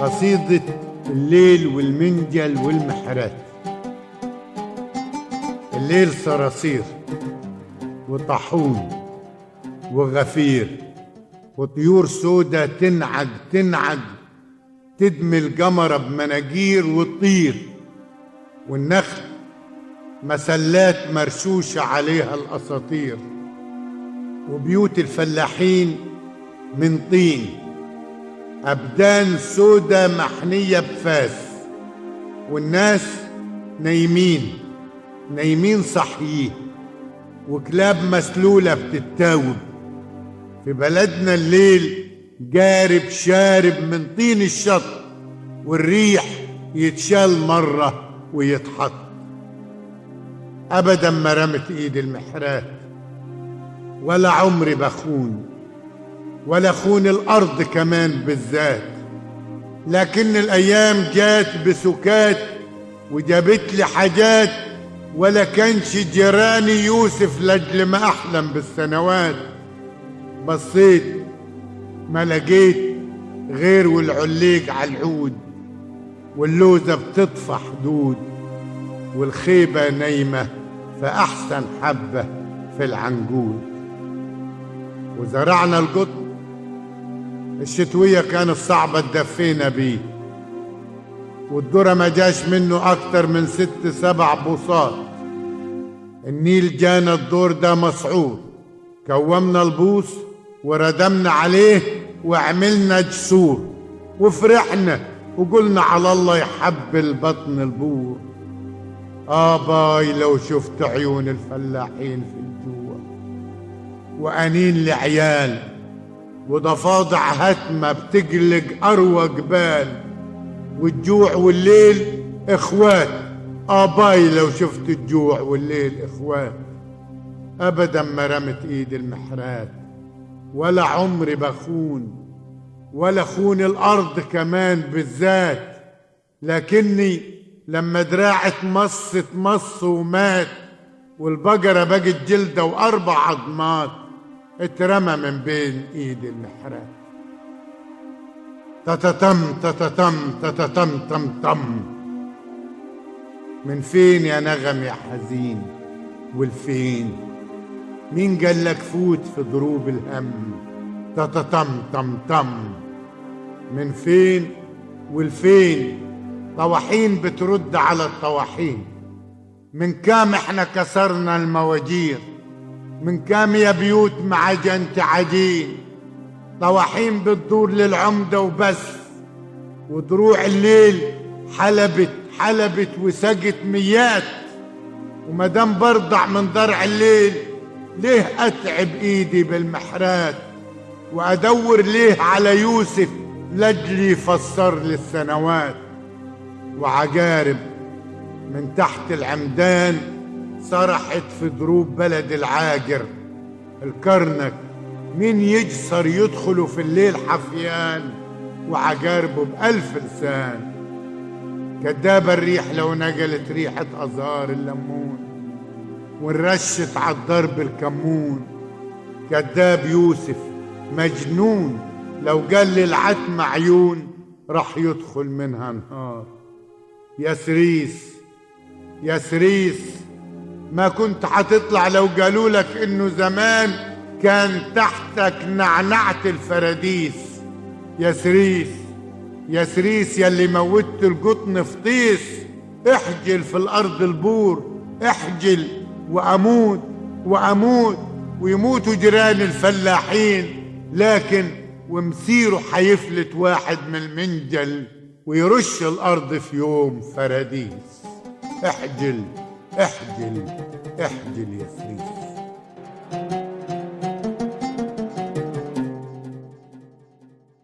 قصيدة الليل والمنجل والمحرات. الليل صراصير وطاحون وغفير وطيور سودة تنعج تنعج تدمي القمر بمناجير وتطير. والنخل مسلات مرشوشة عليها الأساطير. وبيوت الفلاحين من طين. أبدان سودة محنية بفاس والناس نايمين نايمين صحيين وكلاب مسلولة بتتاوب. في بلدنا الليل جارب شارب من طين الشط والريح يتشال مرة ويتحط. أبدا ما رمت إيد المحرات ولا عمري بخون. ولا خون الأرض كمان بالذات. لكن الأيام جات بسكات وجابت لي حاجات ولا كانش جيراني يوسف لأجل ما أحلم بالسنوات. بصيت ما لقيت غير والعليق على العود واللوزة بتطفى حدود والخيبة نايمة في أحسن حبة في العنقود. وزرعنا القطن الشتوية كانت صعبة تدفينا بيه. والذرة ما جاش منه أكتر من ست سبع بوصات. النيل جانا الدور ده مصعود كومنا البوص وردمنا عليه وعملنا جسور. وفرحنا وقلنا على الله يحبل بطن البور. آباي لو شفت عيون الفلاحين في الجوع. وأنين العيال وضفادع هتمة بتقلق أروى جبال. والجوع والليل إخوات. آباي لو شفت الجوع والليل إخوات. أبدا ما رمت إيد المحرات ولا عمري بخون. ولا خون الأرض كمان بالذات. لكني لما اتمص اتمص ومات. والبقرة بقت جلدة وأربع عظمات اترمى من بين ايد المحرات تتتم تتتم تتتم تم تم. من فين يا نغم يا حزين؟ والفين؟ مين قال لك فوت في ضروب الهم؟ تتتم تم تم. من فين؟ والفين؟ طواحين بترد على الطواحين. من كام إحنا كسرنا المواجير من كام يا بيوت معجن تعجين طواحين بتدور للعمدة وبس. ودروع الليل حلبت حلبت وسقت ميات. ومدام برضع من ضرع الليل ليه أتعب إيدي بالمحرات؟ وأدور ليه على يوسف لجلي يفسر لي السنوات. وعجارب من تحت العمدان صرحت في دروب بلد العاجر. الكرنك مين يجسر يدخلوا في الليل حفيان وعجاربه بألف لسان؟ كدابة الريح لو نقلت ريحة أزهار الليمون ونرشت الضرب الكمون. كداب يوسف مجنون لو قال للعتمة عيون راح يدخل منها نهار. يا سريس يا سريس. ما كنت هتطلع لو قالوا لك إنه زمان كان تحتك نعنعة الفراديس. يا سريس يا سريس يا اللي موتت القطن في طيس احجل في الأرض البور احجل وأموت وأموت ويموتوا جيران الفلاحين. لكن ومسيره حيفلت واحد من المنجل ويرش الأرض في يوم فراديس. احجل. احجل احجل يا سريس